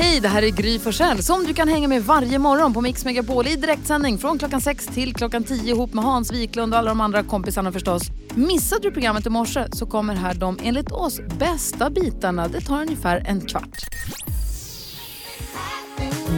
Hej, det här är Gry Forssell som du kan hänga med varje morgon på Mix Megapol i direktsändning från klockan 6 till klockan 10 ihop med Hans Wiklund och alla de andra kompisarna förstås. Missade du programmet i morse så kommer här de enligt oss bästa bitarna. Det tar ungefär en kvart.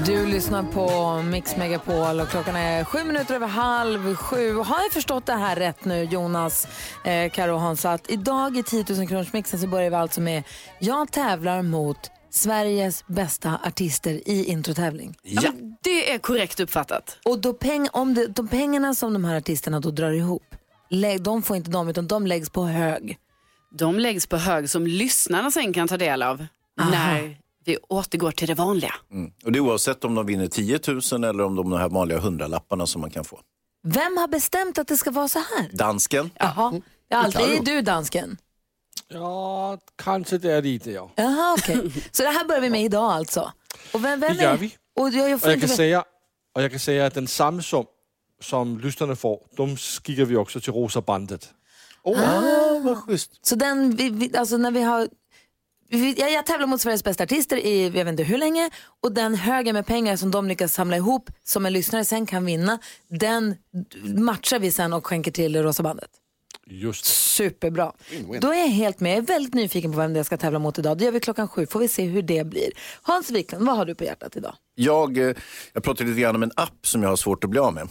Du lyssnar på Mix Megapol och klockan är sju minuter över halv sju. Har jag förstått det här rätt nu, Jonas, eh, Karo och Hans, att idag i 10 000 kronors mixen så börjar vi alltså med Jag tävlar mot Sveriges bästa artister i introtävling. Ja. Det är korrekt uppfattat. Och då peng, om det, de pengarna som de här artisterna då drar ihop, lä, de får inte de utan de läggs på hög. De läggs på hög som lyssnarna sen kan ta del av när vi återgår till det vanliga. Mm. Och det är oavsett om de vinner 10 000 eller om de, de här vanliga hundralapparna som man kan få. Vem har bestämt att det ska vara så här? Dansken. Jaha, det är alltid du dansken. Ja, kanske det är lite ja. Jaha, okej. Så det här börjar vi med idag alltså? Och vem, vem Det gör vi. Och jag, jag Och jag kan säga, och jag kan säga att den samma sum som lyssnarna får, de skickar vi också till Rosa bandet. Ah, vad schysst. Så den, vi, vi, alltså när vi har... Jag, jag tävlar mot Sveriges bästa artister i jag vet inte hur länge och den högen med pengar som de lyckas samla ihop som en lyssnare sen kan vinna, den matchar vi sen och skänker till Rosa bandet. Just det. Superbra. Då är jag helt med. Jag är väldigt nyfiken på vem det jag ska tävla mot idag. Det gör vi klockan sju. Får vi se hur det blir. Hans Wiklund, vad har du på hjärtat idag? Jag, eh, jag pratade lite grann om en app som jag har svårt att bli av med.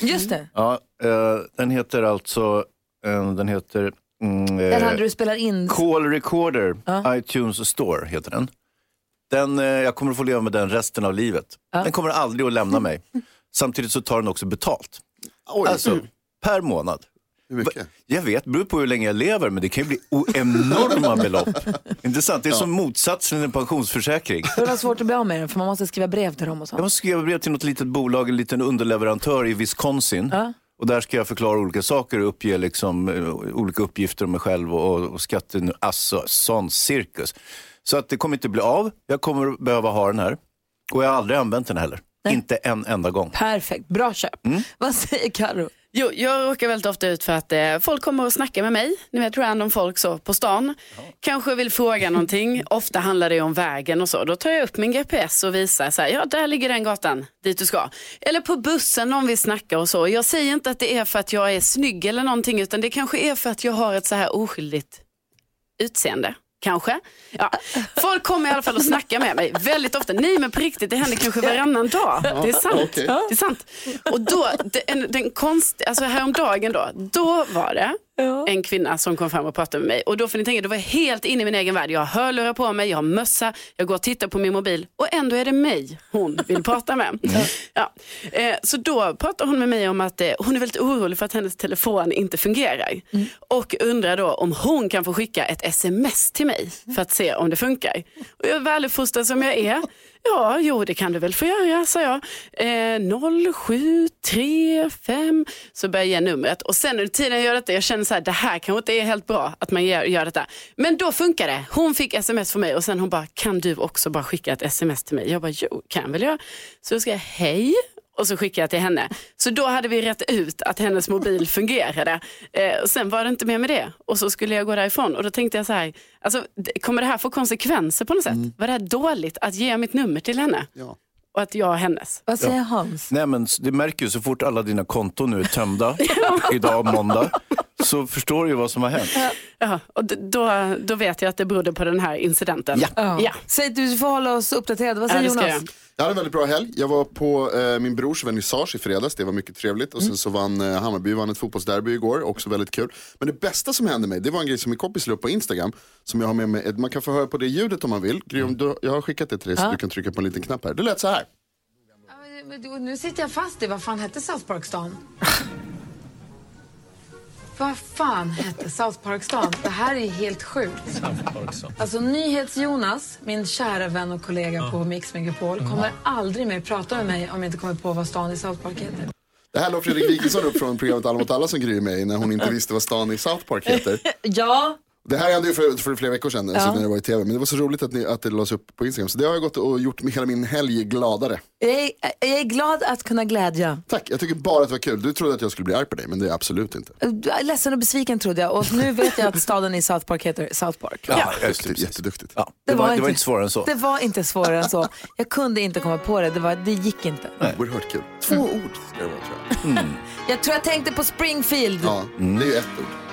Just det. Ja, eh, den heter alltså, eh, den heter mm, Den hade du spelar in. Call Recorder, iTunes Store heter den. den jag kommer att få leva med den resten av livet. Den kommer aldrig att lämna mig. Samtidigt så tar den också betalt. Alltså, per månad. Hur mycket? Jag vet, det beror på hur länge jag lever, men det kan ju bli enorma belopp. Intressant, det är som motsatsen till en pensionsförsäkring. Det var svårt att bli av med den för man måste skriva brev till dem och Jag sånt. måste skriva brev till något litet bolag, en liten underleverantör i Wisconsin. Och där ska jag förklara olika saker och uppge liksom, eh, olika uppgifter om mig själv och, och skatten. Alltså, sån cirkus. Så att det kommer inte bli av. Jag kommer att behöva ha den här. Och jag har aldrig använt den heller. Inte en enda gång. Perfekt, bra köp. Mm. Vad säger Karo? Jo, jag råkar väldigt ofta ut för att eh, folk kommer och snackar med mig. Ni vet random folk så på stan. Kanske vill fråga någonting. ofta handlar det om vägen och så. Då tar jag upp min GPS och visar så här, ja där ligger den gatan dit du ska. Eller på bussen någon vill snacka och så. Jag säger inte att det är för att jag är snygg eller någonting utan det kanske är för att jag har ett så här oskyldigt utseende. Kanske. Ja. Folk kommer i alla fall och snackar med mig väldigt ofta. Nej men på riktigt, det händer kanske varannan dag. Det är sant. okej. Det är sant. Och då, den, den konst, alltså häromdagen då, då var det en kvinna som kom fram och pratade med mig. Och då får ni tänka, då var jag helt inne i min egen värld. Jag har hörlurar på mig, jag har mössa, jag går och tittar på min mobil och ändå är det mig hon vill prata med. Ja. Eh, så då pratar hon med mig om att eh, hon är väldigt orolig för att hennes telefon inte fungerar. Och undrar då om hon kan få skicka ett sms till mig för att se om det funkar. Och jag är väluppfostrad som jag är. Ja, jo det kan du väl få göra, sa jag. Eh, 0735, så börjar jag ge numret. Och sen under tiden jag gör detta, jag känner så här, det här kanske inte är helt bra att man gör, gör detta. Men då funkar det. Hon fick sms från mig och sen hon bara, kan du också bara skicka ett sms till mig? Jag bara, jo, kan väl jag. Så då ska jag, hej. Och så skickade jag till henne. Så då hade vi rätt ut att hennes mobil fungerade. Eh, sen var det inte mer med det. Och så skulle jag gå därifrån. Och då tänkte jag så här, alltså, kommer det här få konsekvenser på något sätt? Var det här dåligt att ge mitt nummer till henne? Ja. Och att jag hennes? Vad säger Hans? Nej, men det märker ju så fort alla dina konton nu är tömda, idag måndag, så förstår du ju vad som har hänt. Ja, och då, då vet jag att det berodde på den här incidenten. Ja. ja. Säg du får hålla oss uppdaterade. Vad Ja, säger det ska Jonas? jag. Jag hade en väldigt bra helg. Jag var på eh, min brors vernissage i fredags, det var mycket trevligt. Och sen så vann eh, Hammarby vann ett fotbollsderby igår, också väldigt kul. Men det bästa som hände mig, det var en grej som min kompis la upp på Instagram. Som jag har med mig, man kan få höra på det ljudet om man vill. Gry, om du, jag har skickat det till dig så du kan trycka på en liten knapp här. Det lät så här. Nu sitter jag fast i, vad fan hette South Park-stan? vad fan hette South Park-stan? Det här är helt sjukt. Alltså NyhetsJonas, min kära vän och kollega på Mix Megapol, kommer aldrig mer prata med mig om jag inte kommer på vad stan i South Park heter. Det här la Fredrik Wikingsson upp från programmet Alla mot alla som Gry är med i när hon inte visste vad stan i South Park heter. Ja, Det här hände ju för, för flera veckor sedan alltså när det var i tv. Men det var så roligt att, ni, att det lades upp på Instagram. Så det har jag gått och gjort hela min helg gladare. jag är, jag är glad att kunna glädja. Tack, jag tycker bara att det var kul. Du trodde att jag skulle bli arg på dig men det är jag absolut inte. Är ledsen och besviken trodde jag och nu vet jag att staden i South Park heter South Park. Ja, just det, Duktigt, jätteduktigt. Ja, det, var, det var inte svårare än så. Det var inte svårare än så. Jag kunde inte komma på det, det, var, det gick inte. Oerhört kul. Två ord ska det vara tror jag. Jag tror jag tänkte på Springfield. Ja, det är ju ett ord.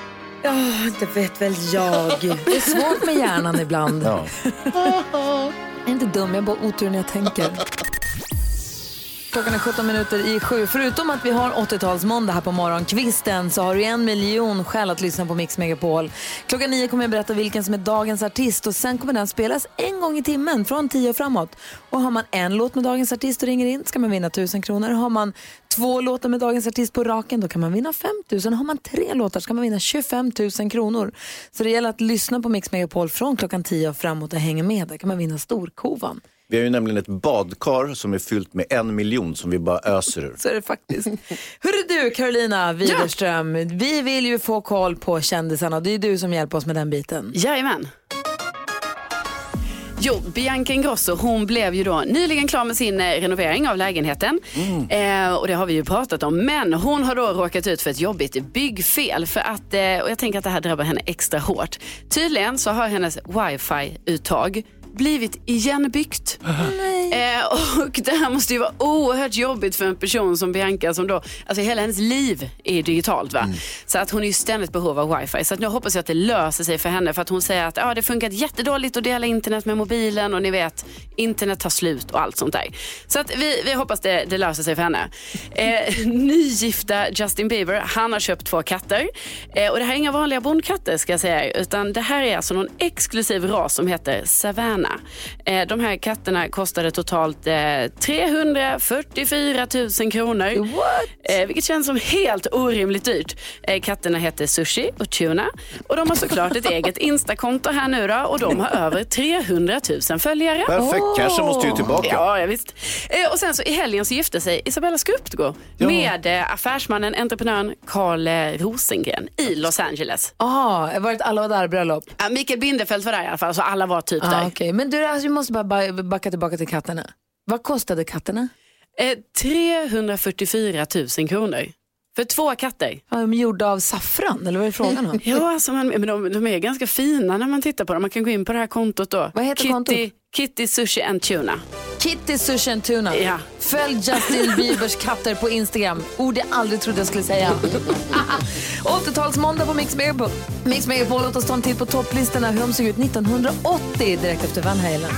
Ja, det vet väl jag. Det är svårt med hjärnan ibland. Ja. Jag är inte dum, jag är bara otur när jag tänker. Klockan är 17 minuter i sju. Förutom att vi har 80-talsmåndag här på morgonkvisten så har du en miljon skäl att lyssna på Mix Megapol. Klockan nio kommer jag berätta vilken som är dagens artist och sen kommer den spelas en gång i timmen från tio och framåt. Och har man en låt med dagens artist och ringer in ska man vinna 1000 kronor. Har man två låtar med dagens artist på raken då kan man vinna 5000. Har man tre låtar ska man vinna 25 000 kronor. Så det gäller att lyssna på Mix Megapol från klockan tio och framåt och hänga med. Där kan man vinna storkovan. Vi har ju nämligen ett badkar som är fyllt med en miljon som vi bara öser ur. Så är det faktiskt. Hörru du Carolina Widerström, vi vill ju få koll på kändisarna. Det är du som hjälper oss med den biten. Jajamän. Jo, Bianca Ingrosso hon blev ju då nyligen klar med sin eh, renovering av lägenheten. Eh, och det har vi ju pratat om. Men hon har då råkat ut för ett jobbigt byggfel. För att, eh, och jag tänker att det här drabbar henne extra hårt. Tydligen så har hennes wifi-uttag blivit igenbyggt. Eh, och det här måste ju vara oerhört jobbigt för en person som Bianca som då, alltså hela hennes liv är digitalt va. Så att hon är ju ständigt behov av wifi. Så att nu hoppas jag att det löser sig för henne för att hon säger att ja, det funkat jättedåligt att dela internet med mobilen och ni vet, internet tar slut och allt sånt där. Så att vi, vi hoppas det, det löser sig för henne. Eh, nygifta Justin Bieber, han har köpt två katter. Eh, och det här är inga vanliga bondkatter ska jag säga, utan det här är alltså någon exklusiv ras som heter Savannah. Eh, de här katterna kostade totalt eh, 344 000 kronor. Eh, vilket känns som helt orimligt dyrt. Eh, katterna heter Sushi och Tuna. Och de har såklart ett eget Instakonto här nu då. Och de har över 300 000 följare. Perfekt, cashen måste ju tillbaka. Ja, ja visst. Eh, och sen så i helgen så gifte sig Isabella Skruptgård med eh, affärsmannen, entreprenören Carl eh, Rosengren i Los Angeles. Ah, det var ett alla var där-bröllop. Ja, Mikael Bindefeld var där i alla fall, så alla var typ Ah, där. okay. Men du, alltså, vi måste bara backa tillbaka till katterna. Vad kostade katterna? Eh, 344 000 kronor. För två katter. Var de gjorda av saffran eller vad är frågan om? Ja, alltså man, men de, de är ganska fina när man tittar på dem. Man kan gå in på det här kontot då. Vad heter Kitty, kontot? Kitty Sushi and Tuna. Kitty Sushi and Tuna. Ja. Följ Justin Biebers katter på Instagram. Ord jag aldrig trodde jag skulle säga. 80-talsmåndag på Mix Megapol. Mix Megapol, låt oss ta en titt på topplistorna hur de såg ut 1980 direkt efter Van Halen.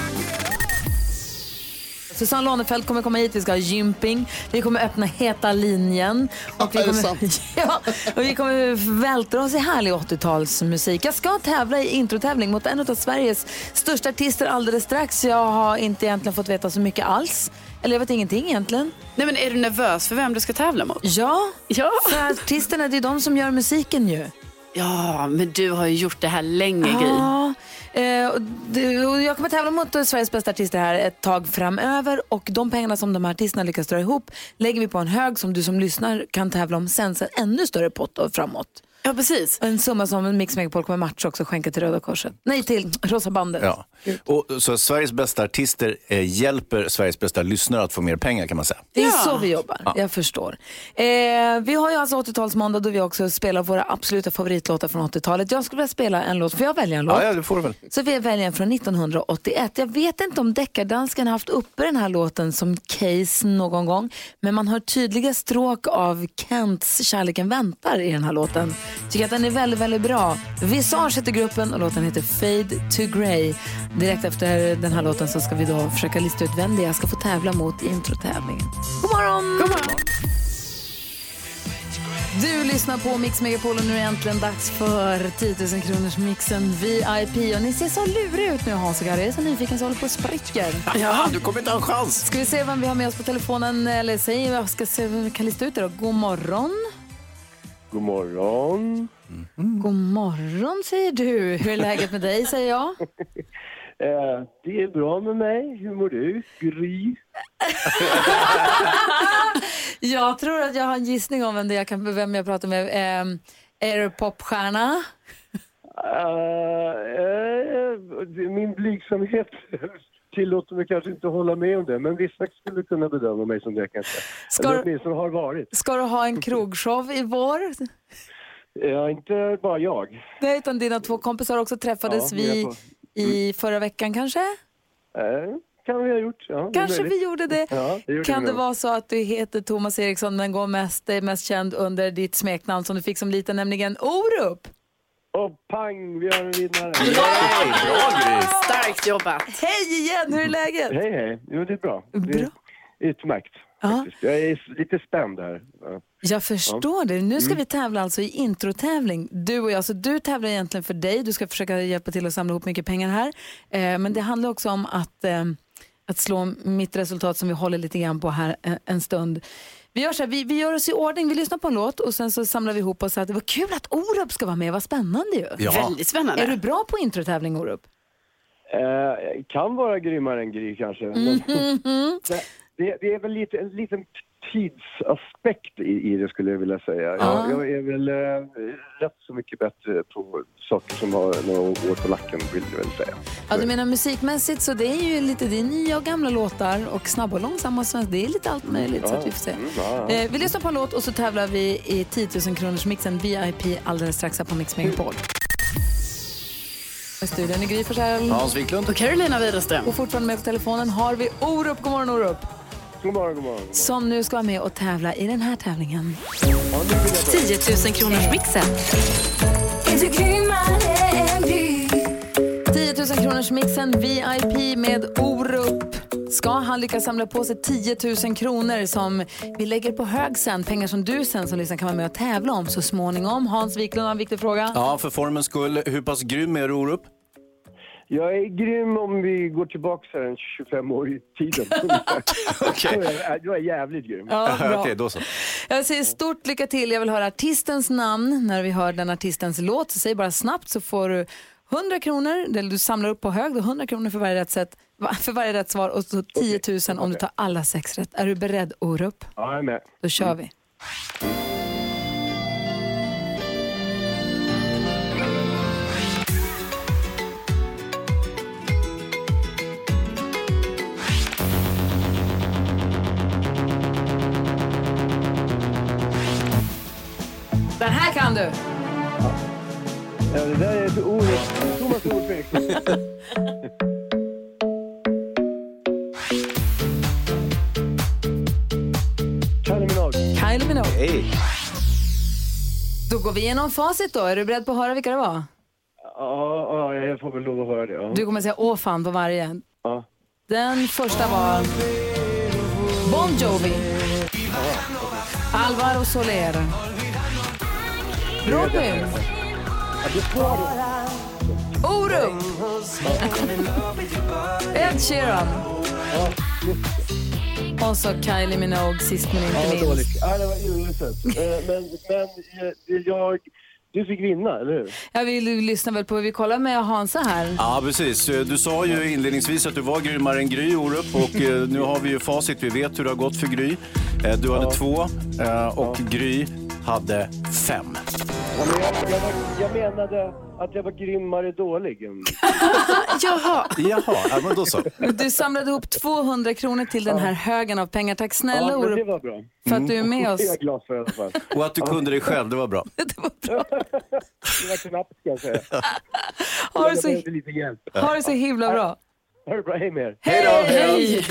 Susanne Lanefeld kommer komma hit, vi ska ha gymping, vi kommer öppna Heta linjen och vi kommer, ja, och vi kommer vältra oss i härlig 80-talsmusik. Jag ska tävla i introtävling mot en av Sveriges största artister alldeles strax. Jag har inte egentligen fått veta så mycket alls. Eller jag vet ingenting egentligen. Nej, men är du nervös för vem du ska tävla mot? Ja, Ja. för artisterna det är de som gör musiken ju. Ja, men du har ju gjort det här länge, Gry. Ja, Eh, jag kommer tävla mot Sveriges bästa artister här ett tag framöver och de pengarna som de här artisterna lyckas dra ihop lägger vi på en hög som du som lyssnar kan tävla om sen, sen ännu större pott framåt. Ja, precis. En summa som Mix Megapol kommer matcha också skänka till Röda Korset. Nej, till Rosa bandet. Ja. Och, så Sveriges bästa artister eh, hjälper Sveriges bästa lyssnare att få mer pengar kan man säga. Det är Ja. så vi jobbar, jag förstår. Eh, vi har ju alltså 80-talsmåndag då vi också spelar våra absoluta favoritlåtar från 80-talet. Jag skulle vilja spela en låt, får jag välja en låt? Ja, ja, det får du väl. Så vi väljer en från 1981. Jag vet inte om deckardansken har haft uppe den här låten som case någon gång. Men man hör tydliga stråk av Kents Kärleken väntar i den här låten. Tycker att den är väldigt, väldigt bra. Visage heter gruppen och låten heter Fade to Grey. Direkt efter den här låten så ska vi då försöka lista ut vem det är jag ska få tävla mot i introtävlingen. God morgon! God morgon! Du lyssnar på Mix Megapol och nu är det äntligen dags för 10 000 kronors mixen VIP. Och ni ser så luriga ut nu Hans och Gary. Jag är så nyfiken så jag håller på och spricker. Ja, du kommer inte ha en chans. Ska vi se vem vi har med oss på telefonen? Eller säg, jag ska se vem vi kan lista ut det då. God morgon. God morgon. God morgon säger du. Hur är läget med dig säger jag? Eh, det är bra med mig. Hur mår du, Gry? Jag tror att jag har en gissning om vem, det jag kan, vem jag pratar med. Eh, är du popstjärna? Eh, eh, min blygsamhet tillåter mig kanske inte att hålla med om det, men vissa skulle kunna bedöma mig som det kanske. Ska Eller åtminstone har varit. Ska du ha en krogshow i vår? Ja, inte bara jag. Nej, utan dina två kompisar också träffades Ja, vi på- i förra veckan kanske? Eh, kan vi ha gjort. Ja, det Kanske vi gjorde det. Ja, det gjorde kan det nog. vara så att du heter Thomas Eriksson men går mest, är mest känd under ditt smeknamn som du fick som liten, nämligen Orup? Och pang, vi har en vinnare. Starkt jobbat. Hej igen, hur är läget? Hej, hej. Jo, det är bra. Det Bra. är utmärkt. Ja. Jag är lite spänd här. Ja. Jag förstår det. Nu ska vi tävla alltså i introtävling. Du och jag. Så du tävlar egentligen för dig. Du ska försöka hjälpa till att samla ihop mycket pengar här. Eh, men det handlar också om att, eh, att slå mitt resultat som vi håller lite grann på här eh, en stund. Vi gör, så här, vi, vi gör oss i ordning, vi lyssnar på en låt och sen så samlar vi ihop oss. Att det var kul att Orup ska vara med, vad spännande ju. Ja. Väldigt spännande. Är du bra på introtävling Orup? Eh, kan vara grymmare än Gry kanske. Men Mhm. det, det, det är väl lite, en liten tidsaspekt i, i det skulle jag vilja säga. Ja. Jag, jag är väl eh, rätt så mycket bättre på saker som har några år på nacken vill jag väl säga. Ja, du menar musikmässigt så det är ju lite det är nya och gamla låtar och snabba och långsamma och svenska. Det är lite allt möjligt så att vi får se. Mm, ja, ja. Eh, vi lyssnar på en låt och så tävlar vi i 10 000 kronors mixen VIP alldeles strax här på Mix Megapol. I studion är Gry Forssell. Hans Wiklund. Och Carolina Widerström. Och fortfarande med på telefonen har vi Orup. God morgon Orup. God morgon, god morgon. Som nu ska vara med och tävla i den här tävlingen. 10 000 kronors mixen. 10 000 kronors mixen VIP med Orup. Ska han lyckas samla på sig 10 000 kronor som vi lägger på hög sen, pengar som du sen som lyssnar kan vara med och tävla om så småningom. Hans Wiklund har en viktig fråga. Ja, för formens skull, hur pass grym är du Orup? Jag är grym om vi går tillbaka en 25 år i tiden. Okej. Då är jävligt grym. Ja. Okej, då så. Jag säger stort lycka till. Jag vill höra artistens namn när vi hör den artistens låt. Så säg bara snabbt så får du 100 kronor, eller du samlar upp på hög, då 100 kronor för varje rätt, sätt, för varje rätt svar och så 10 000 om du tar alla sex rätt. Är du beredd Orup? Ja, jag är med. Då kör vi. Kan du! Ja, det där är Olof, Thomas Olof Eriksson. Kylie Minogue. Kylie Minogue. Hej. Då går vi igenom facit då. Är du beredd på att höra vilka det var? Ja, ja, jag får väl lov att höra det. Ja. Du kommer säga åh fan på varje. Ja. Den första var Bon Jovi. Alvaro Soler. Robin. Orup. Ed Sheeran. Och så Kylie Minogue sist men Ja, inte vad minst. dåligt. Ja, det var uruselt. Eh, Men, men eh, jag... Du fick vinna, eller hur? Jag vill lyssna väl på, vi kollar med Hansa här. Ja, precis. Du sa ju inledningsvis att du var grymmare än Gry, Orup. Och eh, nu har vi ju facit. Vi vet hur det har gått för Gry. Eh, Du hade två eh, och Gry hade fem. Ja, men jag, jag, var, jag menade att jag var grymmare dålig. Jaha. Jaha, ja, men då så. Du samlade ihop 200 kronor till den här högen av pengar. Tack snälla Ja, det Orup var bra. för att du är med Det oss. är jag glad för i alla fall. Och att du kunde det själv, det var bra. Det var knappt ska jag säga. Ha det så, lite hjälp. ha det så himla bra. Ha det bra, hej med er. Hej då! Hej!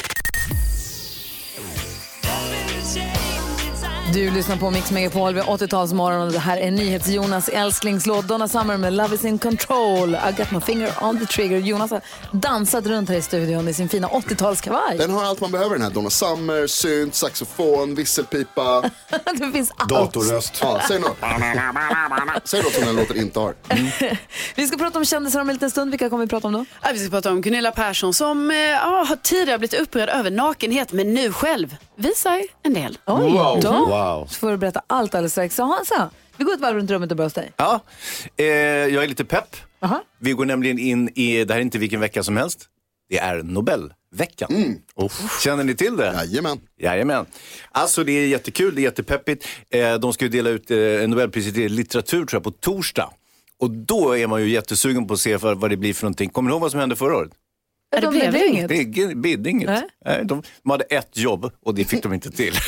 Du lyssnar på Mix Megapol vid 80-talsmorgon och det här är NyhetsJonas älsklingslåt Donna Summer med Love is in control. I got my finger on the trigger. Jonas har dansat runt här i studion i sin fina 80-talskavaj. Den har allt man behöver den här. Donna Summer, synt, saxofon, visselpipa, det finns allt. datorröst. Ja, säg något. Säg något som den låten inte har. Vi ska prata om kändisar om en liten stund. Vilka kommer vi prata om då? Ja, vi ska prata om Gunilla Persson som eh, har tidigare blivit upprörd över nakenhet men nu själv visar en del. Oj, Wow. då Wow. Så får du berätta allt alldeles strax. Så Hansa, Vi går ett varv runt rummet och börjar hos dig. Ja, eh, jag är lite pepp. Aha. Vi går nämligen in i, det här är inte vilken vecka som helst, det är Nobelveckan. Känner ni till det? Jajamän. Jajamän. Alltså det är jättekul, det är jättepeppigt. Eh, de ska ju dela ut eh, Nobelpriset i litteratur tror jag på torsdag. Och då är man ju jättesugen på att se för, vad det blir för någonting. Kommer ni ihåg vad som hände förra året? Ja, det de blev blev inget. inget. Det bidde inget. Nej. Nej, de, de hade ett jobb och det fick de inte till.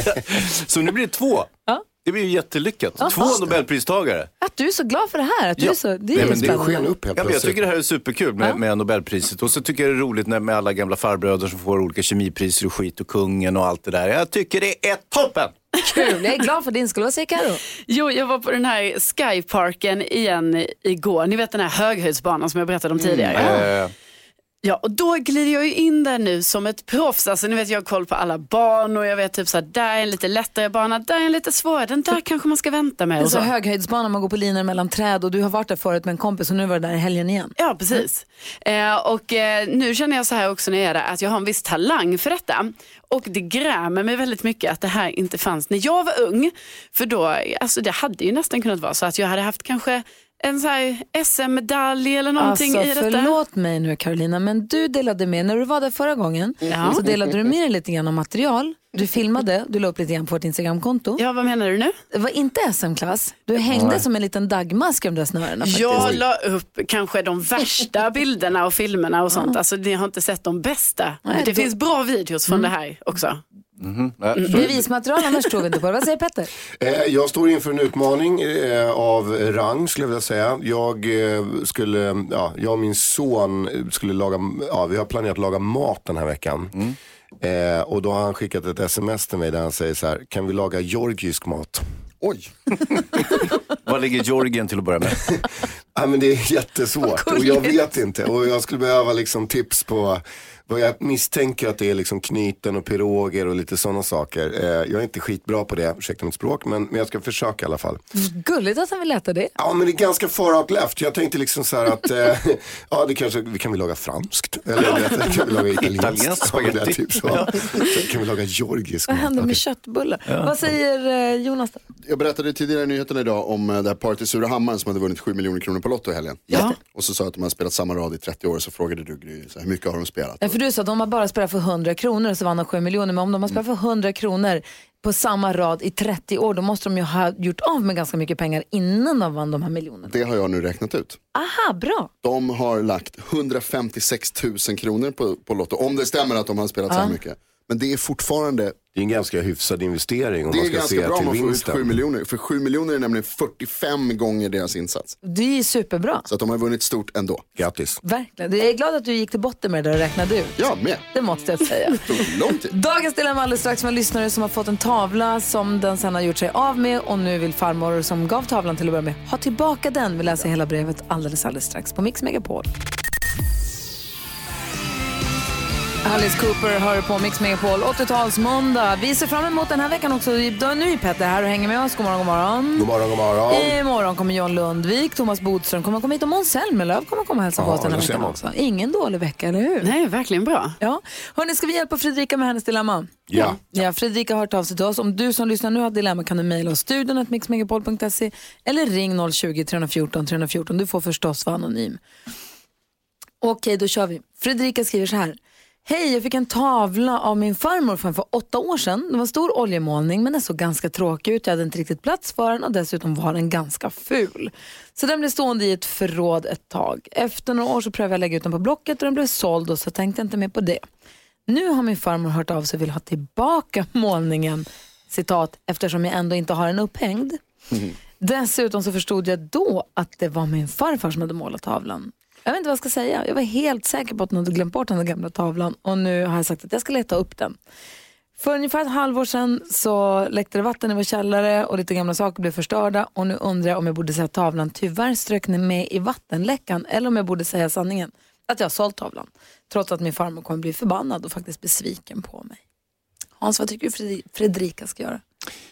så nu blir det två. Ja. Det blir ju jättelyckat. Ja, Två Nobelpristagare. Att du är så glad för det här. Att du Ja. är så, det är Nej, ju men det. Sken upp helt Ja, men jag tycker det här är superkul med, Ja. med Nobelpriset. Och så tycker jag det är roligt när, med alla gamla farbröder som får olika kemipriser och skit och kungen och allt det där. Jag tycker det är toppen! Kul, jag är glad för din skull. Vad säger Karo? Jo, jag var på den här Skyparken igen igår. Ni vet den här höghöjdsbanan som jag berättade om tidigare. Eh, Ja, och då glider jag ju in där nu som ett proffs. Alltså, ni vet, jag har koll på alla banor. Jag vet typ så här, där är en lite lättare bana, där är en lite svårare. Den där kanske man ska vänta med. En Och så så. höghöjdsbana, man går på linjer mellan träd och du har varit där förut med en kompis och nu var det där i helgen igen. Ja, precis. Eh, och eh, nu känner jag så här också när jag är där, att jag har en viss talang för detta. Och det grämer mig väldigt mycket att det här inte fanns när jag var ung. För då, alltså det hade ju nästan kunnat vara så att jag hade haft kanske en så SM-medalj eller någonting alltså, i detta. förlåt mig nu Carolina, men du delade med, när du var där förra gången, Ja. så delade du med dig lite grann av material. Du filmade, du la upp lite grann på vårt Instagramkonto. Ja, vad menar du nu? Det var inte SM-klass. Du hängde som en liten dagmask i de där snörena faktiskt. Jag la upp kanske de värsta bilderna och filmerna och sånt. Alltså ni har inte sett de bästa. Nej, det då- Mm. finns bra videos från det här också. ja, så- Bevismaterial annars tror vi inte på det. Vad säger Petter? Eh, Jag står inför en utmaning eh, av rang skulle jag vilja säga. Jag eh, skulle, ja, jag och min son skulle laga, ja vi har planerat att laga mat den här veckan. Eh, och då har han skickat ett sms till mig där han säger så här, kan vi laga georgisk mat? Oj. Vad ligger Georgien till att börja med? Ja, men det är jättesvårt och jag vet inte. Och jag skulle behöva liksom tips på vad jag misstänker att det är liksom knyten och piroger och lite sådana saker. Eh, jag är inte skitbra på det, ursäkta mitt språk, men, men jag ska försöka i alla fall. Gulligt att han vill äta det. Ja men det är ganska far out left. Jag tänkte liksom så här att, eh, ja det kanske, vi kan vi laga franskt? Eller det, kan vi laga italienskt? Ja, spaghetti. typ så. Kan vi laga georgisk Vad händer med Okej. köttbullar? Vad säger eh, Jonas? Då? Jag berättade tidigare i nyheterna idag om eh, det här paret i Surahammar som hade vunnit 7 miljoner kronor på Lotto i helgen. Ja. Och så sa jag att de hade spelat samma rad i 30 år, så frågade du Gry, hur mycket har de spelat? Ja, för du sa att de har bara spelat för 100 kronor så vann de 7 miljoner. Men om de har spelat för 100 kronor på samma rad i 30 år då måste de ju ha gjort av med ganska mycket pengar innan de vann de här miljonerna. Det har jag nu räknat ut. Aha, bra. De har lagt 156 000 kronor på, på Lotto, om det stämmer att de har spelat så här mycket. Men det är fortfarande, Det är en ganska hyfsad investering om det man är ska ganska se bra om till man får ut vinsten. 7 miljoner. För 7 miljoner är nämligen 45 gånger deras insats. Det är superbra. Så att de har vunnit stort ändå. Grattis. Verkligen. Jag är glad att du gick till botten med det där och räknade ut. Jag med. Det måste jag säga. Det tog lång tid. Dagens dilemma alldeles strax med en lyssnare som har fått en tavla som den sen har gjort sig av med och nu vill farmor som gav tavlan till att börja med ha tillbaka den. Vi läser hela brevet alldeles, alldeles strax på Mix Megapol. Alice Cooper hör på Mix Megapol 80-talsmåndag. Vi ser fram emot den här veckan också. Nu är Petter här och hänger med oss. God morgon, god morgon. God morgon, god morgon. Imorgon kommer John Lundvik, Thomas Bodström kommer komma hit och Måns Zelmerlöw kommer komma och hälsa på oss den här veckan också. Ingen dålig vecka, eller hur? Nej, verkligen bra. Ja. Hörrni, ska vi hjälpa Fredrika med hennes dilemma? Ja. Ja, Fredrika har hört av sig till oss. Om du som lyssnar nu har dilemma kan du mejla oss studion mixmegapol.se eller ring 020-314 314. Du får förstås vara anonym. Okej, då kör vi. Fredrika skriver så här. Hej, jag fick en tavla av min farmor från för åtta år sedan. Det var en stor oljemålning men den såg ganska tråkig ut. Jag hade inte riktigt plats för den och dessutom var den ganska ful. Så den blev stående i ett förråd ett tag. Efter några år så prövade jag lägga ut den på Blocket och den blev såld och så tänkte jag inte mer på det. Nu har min farmor hört av sig och vill ha tillbaka målningen, citat, eftersom jag ändå inte har den upphängd. Dessutom så förstod jag då att det var min farfar som hade målat tavlan. Jag vet inte vad jag ska säga. Jag var helt säker på att någon hade glömt bort den där gamla tavlan och nu har jag sagt att jag ska leta upp den. För ungefär ett halvår sedan så läckte det vatten i vår källare och lite gamla saker blev förstörda och nu undrar jag om jag borde säga att tavlan tyvärr strök med i vattenläckan eller om jag borde säga sanningen, att jag har sålt tavlan. Trots att min farmor kommer bli förbannad och faktiskt besviken på mig. Hans, vad tycker du Fredrika ska göra?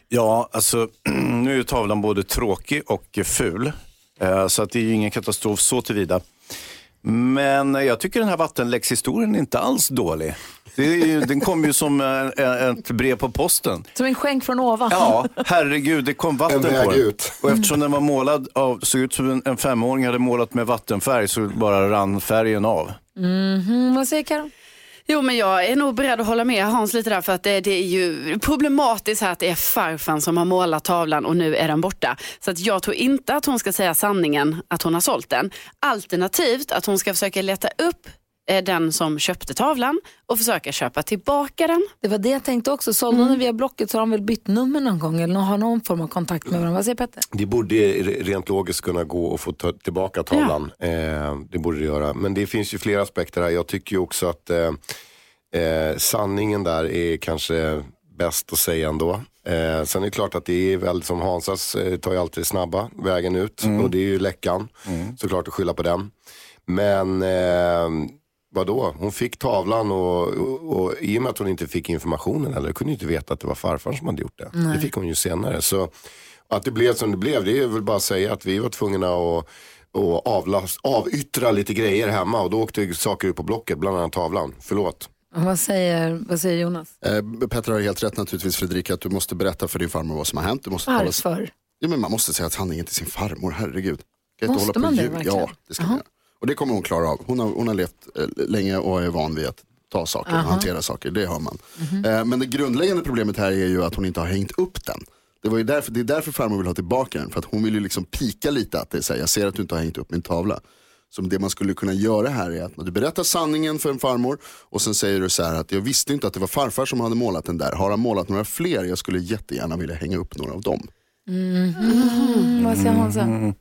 Ja, alltså nu är ju tavlan både tråkig och ful. Eh, Så att det är ju ingen katastrof så tillvida. Men jag tycker den här vattenläckshistorien är inte alls dålig. Det är ju, den kom ju som eh, ett brev på posten. Som en skänk från ovan. Ja, herregud, det kom vatten En väg på den. ut. Och eftersom den var målad av, såg ut som en, en femåring hade målat med vattenfärg så bara rann färgen av. Mhm, vad säger Karo? Jo men jag är nog beredd att hålla med Hans lite där för att det, det är ju problematiskt här att det är farfan som har målat tavlan och nu är den borta. Så att jag tror inte att hon ska säga sanningen att hon har sålt den. Alternativt att hon ska försöka leta upp den som köpte tavlan och försöka köpa tillbaka den. Det var det jag tänkte också. Sålde Mm. via Blocket så har de väl bytt nummer någon gång eller har någon form av kontakt med varandra. Vad säger Petter? Det borde re- rent logiskt kunna gå att få ta tillbaka tavlan. Eh, det borde det göra. Men det finns ju flera aspekter här. Jag tycker ju också att eh, eh, sanningen där är kanske bäst att säga ändå. Eh, sen är det klart att det är väl som Hansas eh, tar ju alltid snabba vägen ut. Och det är ju läckan. Såklart att skylla på den. Men eh, vadå, hon fick tavlan och, och, och i och med att hon inte fick informationen eller kunde inte veta att det var farfar som hade gjort det. Nej. Det fick hon ju senare. Så att det blev som det blev, det är väl bara att säga att vi var tvungna att och avlast, avyttra lite grejer hemma och då åkte saker ut på Blocket, bland annat tavlan. Förlåt. Vad säger, vad säger Jonas? Eh, Petter har helt rätt naturligtvis Fredrika att du måste berätta för din farmor vad som har hänt. Du måste tala- Varför? Ja, men man måste säga sanningen till sin farmor, herregud. Kan inte Måste hålla på man det verkligen? Ja, det ska man göra. Och det kommer hon klara av. Hon har, hon har levt eh, länge och är van vid att ta saker och hantera saker, det har man. Mhm. Eh, men det grundläggande problemet här är ju att hon inte har hängt upp den. Det, var ju därför, det är därför farmor vill ha tillbaka den, för att hon vill ju liksom pika lite att det är så här, jag ser att du inte har hängt upp min tavla. Så det man skulle kunna göra här är att du berättar sanningen för en farmor och sen säger du så här att jag visste inte att det var farfar som hade målat den där. Har han målat några fler? Jag skulle jättegärna vilja hänga upp några av dem. Mhm. Vad säger Hansa? Mm.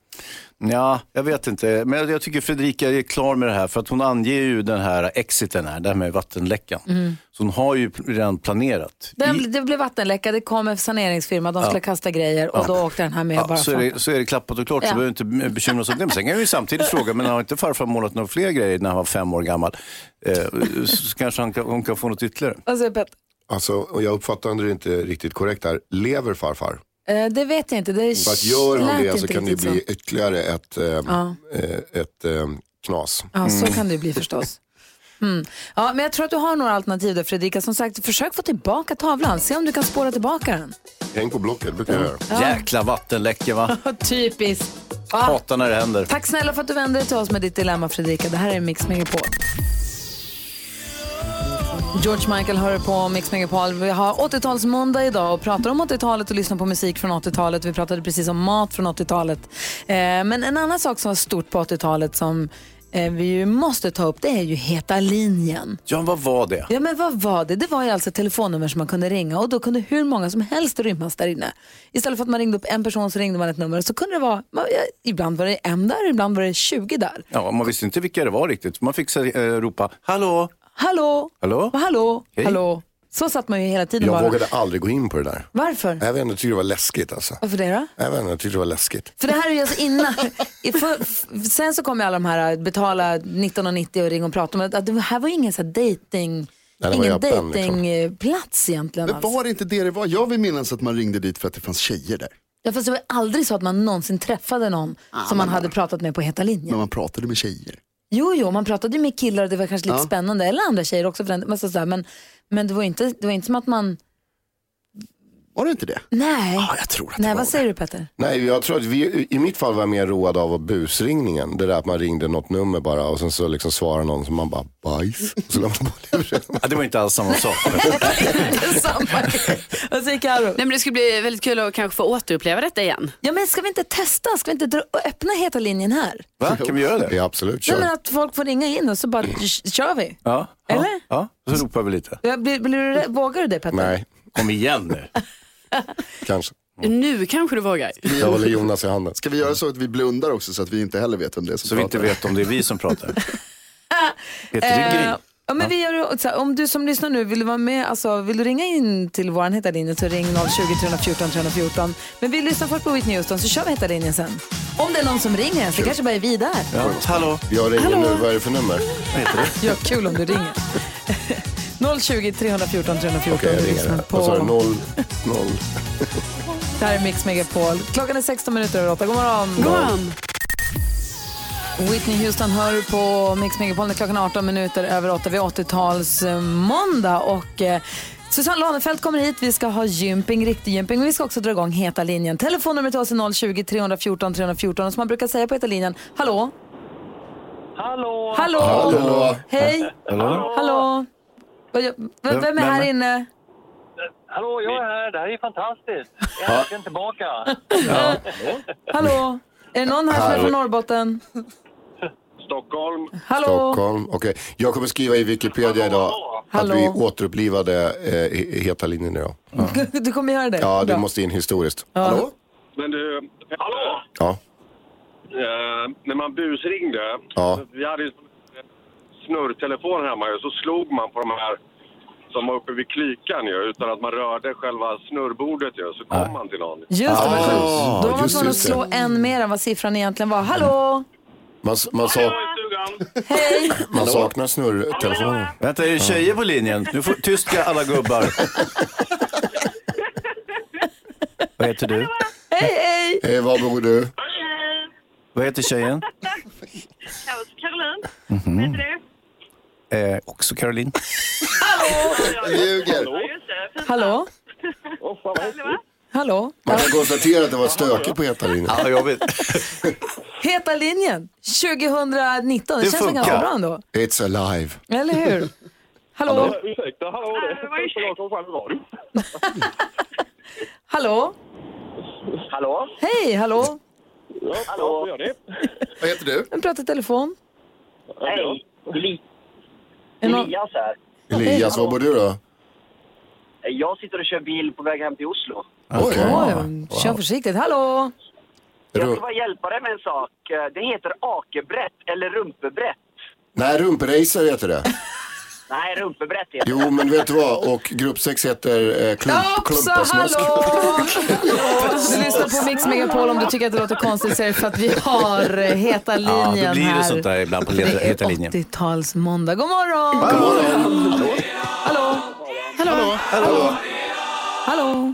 Ja, jag vet inte. Men jag tycker Fredrika är klar med det här för att hon anger ju den här exiten här, det här med vattenläckan. Mm. Så hon har ju redan planerat. Den, det blev vattenläcka, det kom en saneringsfirma, de Ja. skulle kasta grejer och då åkte den här med Ja, bara så, är det, så är det klappat och klart, Ja. så behöver vi inte bekymra oss om det. Men sen kan vi ju samtidigt fråga, men har inte farfar målat några fler grejer när han var fem år gammal? Eh, så kanske han kan, hon kan få något ytterligare. Vad säger Petter? Alltså, jag uppfattar det inte riktigt korrekt här. Lever farfar? Eh, det vet jag inte. Det För att gör han det så inte kan det bli så. ytterligare ett, eh, Ja. eh, ett eh, knas. Ja, så kan det bli förstås. Mm. Ja, men jag tror att du har några alternativ där Fredrika. Som sagt, försök få tillbaka tavlan. Se om du kan spåra tillbaka den. Häng på Blocket, brukar jag göra. Ja. Jäkla vattenläcka va? Typiskt. Ja. Hatar när det händer. Tack snälla för att du vände dig till oss med ditt dilemma Fredrika. Det här är Mix Megapol. George Michael hör på Mix Megapol. Vi har 80-talsmåndag idag och pratar om 80-talet och lyssnar på musik från 80-talet. Vi pratade precis om mat från 80-talet. Eh, men en annan sak som var stort på 80-talet som eh, vi ju måste ta upp det är ju Heta linjen. Ja, vad var det? Ja men vad var det? Det var ju alltså ett telefonnummer som man kunde ringa och då kunde hur många som helst rymmas där inne. Istället för att man ringde upp en person så ringde man ett nummer så kunde det vara, man- ja, ibland var det en där, ibland var det 20 där. Ja, man visste inte vilka det var riktigt. Man fick eh, ropa, hallå, Hallå, hallå? hallå, Hej. hallå. Så satt man ju hela tiden Jag bara. vågade aldrig gå in på det där. Varför? Jag vet inte, jag tyckte det var läskigt alltså. Varför det då? Jag vet inte, jag tyckte det var läskigt. För det här är ju alltså innan. I för, f- sen så kom ju alla de här äh, betala 1990 och ringa och prata om att det här var ju ingen så här dating, Nej, det var ingen öppen, liksom. datingplats egentligen. Men Alltså. var det inte det det var? Jag vill minnas att man ringde dit för att det fanns tjejer där. Ja, fast det var aldrig så att man någonsin träffade någon som man hade pratat med på Heta linjen. Men man pratade med tjejer. Jo, jo, man pratade ju med killar och det var kanske lite Ja. spännande, eller andra tjejer också för den, men, så, så här, men, men det var inte, det var inte som att man, Var det inte det? nej. jag tror att nej, vad säger du Petter? Nej, jag tror att vi, i mitt fall var jag mer road av busringningen. Det där att man ringde något nummer bara och sen så liksom svarade någon som man bara bajs. Och så man. Ja, det var inte alls samma sak. Vad säger Karo? Nej, men det skulle bli väldigt kul att kanske få återuppleva detta igen. Ja, men ska vi inte testa? Ska vi inte dra, öppna Heta linjen här? Va? Kan vi göra det? Ja, absolut. Nej, men att folk får ringa in och så bara k- kör vi. Ja, Eller? ja, så ropar vi lite. Ja, Blir, blir du, vågar du det Petter? Nej, Kom igen nu. kanske. Nu kanske du vågar. Jag håller Jonas i handen. Ska vi göra så att vi blundar också så att vi inte heller vet vem det är som Så vi inte pratar? vet om det är vi som pratar. Heter Eh, ja, men vi gör, så här, om du som lyssnar nu vill du vara med, alltså, vill du ringa in till vår Heta linje så ring 020 314 314. Men vi lyssnar först på Whitney Houston så kör vi Heta linjen sen. Om det är någon som ringer det kanske bara är vi där. Ja, hallå? Jag ringer Hallå? nu, vad är det för nummer? Vad heter det? Ja, kul om du ringer. 020 314 314. Okej, jag Du ringer. Vad sa du? på, Noll, det här är Mix Megapol. Klockan är 16 minuter över 8. God morgon. God morgon. Whitney Houston hör på Mix Megapol när klockan är 18 minuter över 8 vid 80-tals eh, måndag och eh, Susanne Lanefelt kommer hit. Vi ska ha gymping, riktig gymping. Men vi ska också dra igång Heta linjen. Telefonnumret till oss är 020-314 314 och som man brukar säga på Heta linjen, hallå? Hallå! Hallå! Hallå. Hej! Hallå. Hallå! V- Vem är här inne? Hallå, jag är här. Det här är fantastiskt. Jag är äntligen tillbaka. Hallå? Är det någon här som är från Norrbotten? Stockholm. Hallå? Stockholm. Okej. Jag kommer skriva i Wikipedia idag Hallå. att vi återupplivade eh, he- Heta linjen idag. Du kommer göra det? Ja, det Bra. måste in historiskt. Ja. Hallå? Men du, hallå? Ja. Eh, när man busringde, Ja. vi hade ju snurrtelefon hemma så slog man på de här som var uppe vid klykan ju, utan att man rörde själva snurrbordet ju, så kom man till någon. Just det, vad skönt. Då var man just tvungen att det. slå en mer än vad siffran egentligen var. Hallå? Man, man, sa, Hej! man saknar snurrtelefonen. Vänta, är det tjejer på linjen? Nu får tyska alla gubbar. Vad heter du? Hej, hej! Hej, var bor du? Vad heter tjejen? Caroline, Mhm. vet du det? Eh, också Caroline. Ljuger. Hallå? Hallå? Man kan konstatera att det var stökigt på Heta linjen. Ja, jobbigt. Heta linjen 2019. Det, Det känns väl ganska bra ändå? It's alive. Eller hur? Hallå? Ursäkta, hallå, det jag. Hallå? Hallå? Hej, hallå? Ja, hallå? Vad heter du? Vem pratar i telefon? Hej, Eli- Är det någon- Elias här. Elias, var bor du då? Jag sitter och kör bil på väg hem till Oslo. Okej. Oj, Kör försiktigt. Hallå? Jag ska bara hjälpa dig med en sak. Det heter akebrett eller rumpebrett. Nej, rumpracer heter det. Nej, rumpebrett heter det. Jo, men vet du vad? Och grupp 6 heter eh, klump, Också klumpasnusk. Du lyssnar på Mix Megapol om du tycker att det låter konstigt så är det för att vi har eh, Heta linjen Ja, då blir det här. sånt där ibland på är heta linjen. 80-tals måndag. God morgon! God morgon. Hallå? Hallå? Hallå? Hallå?